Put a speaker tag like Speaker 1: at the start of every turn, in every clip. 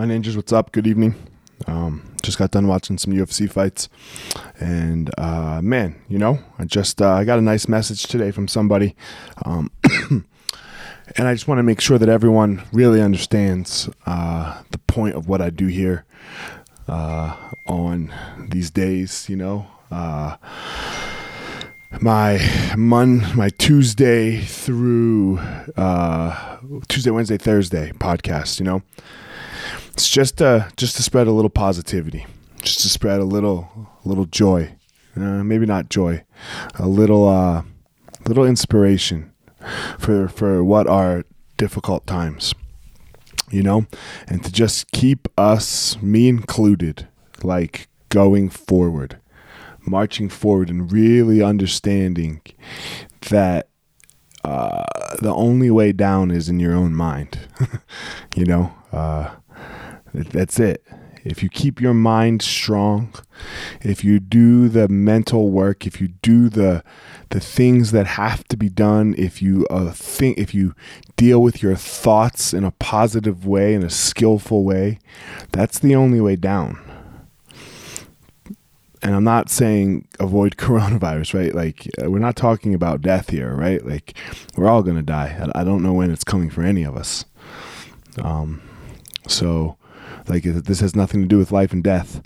Speaker 1: my ninjas, what's up? Good evening. Um, just got done watching some UFC fights, and uh, man, you know, I just uh, I got a nice message today from somebody, um, and I just want to make sure that everyone really understands uh, the point of what I do here uh, on these days. You know, uh, my mon my Tuesday through uh, Tuesday, Wednesday, Thursday podcast. You know, it's just uh just to spread a little positivity, just to spread a little little joy, uh, maybe not joy, a little uh little inspiration for for what are difficult times. You know, and to just keep us, me included, like going forward marching forward and really understanding that uh, the only way down is in your own mind. you know, uh, that's it. If you keep your mind strong, if you do the mental work, if you do the the things that have to be done, if you uh, think, if you deal with your thoughts in a positive way, in a skillful way, that's the only way down and I'm not saying avoid coronavirus, right? Like uh, we're not talking about death here, right? Like we're all gonna die. I, I don't know when it's coming for any of us. Um, so like this has nothing to do with life and death.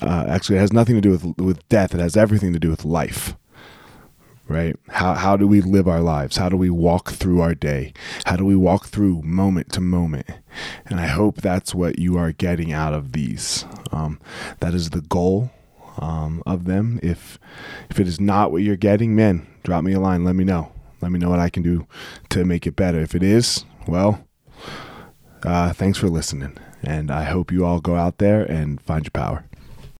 Speaker 1: Uh, actually, it has nothing to do with with death. It has everything to do with life. Right? How how do we live our lives? How do we walk through our day? How do we walk through moment to moment? And I hope that's what you are getting out of these. Um, that is the goal um, of them. If if it is not what you're getting, man, drop me a line. Let me know. Let me know what I can do to make it better. If it is, well, uh, thanks for listening, and I hope you all go out there and find your power.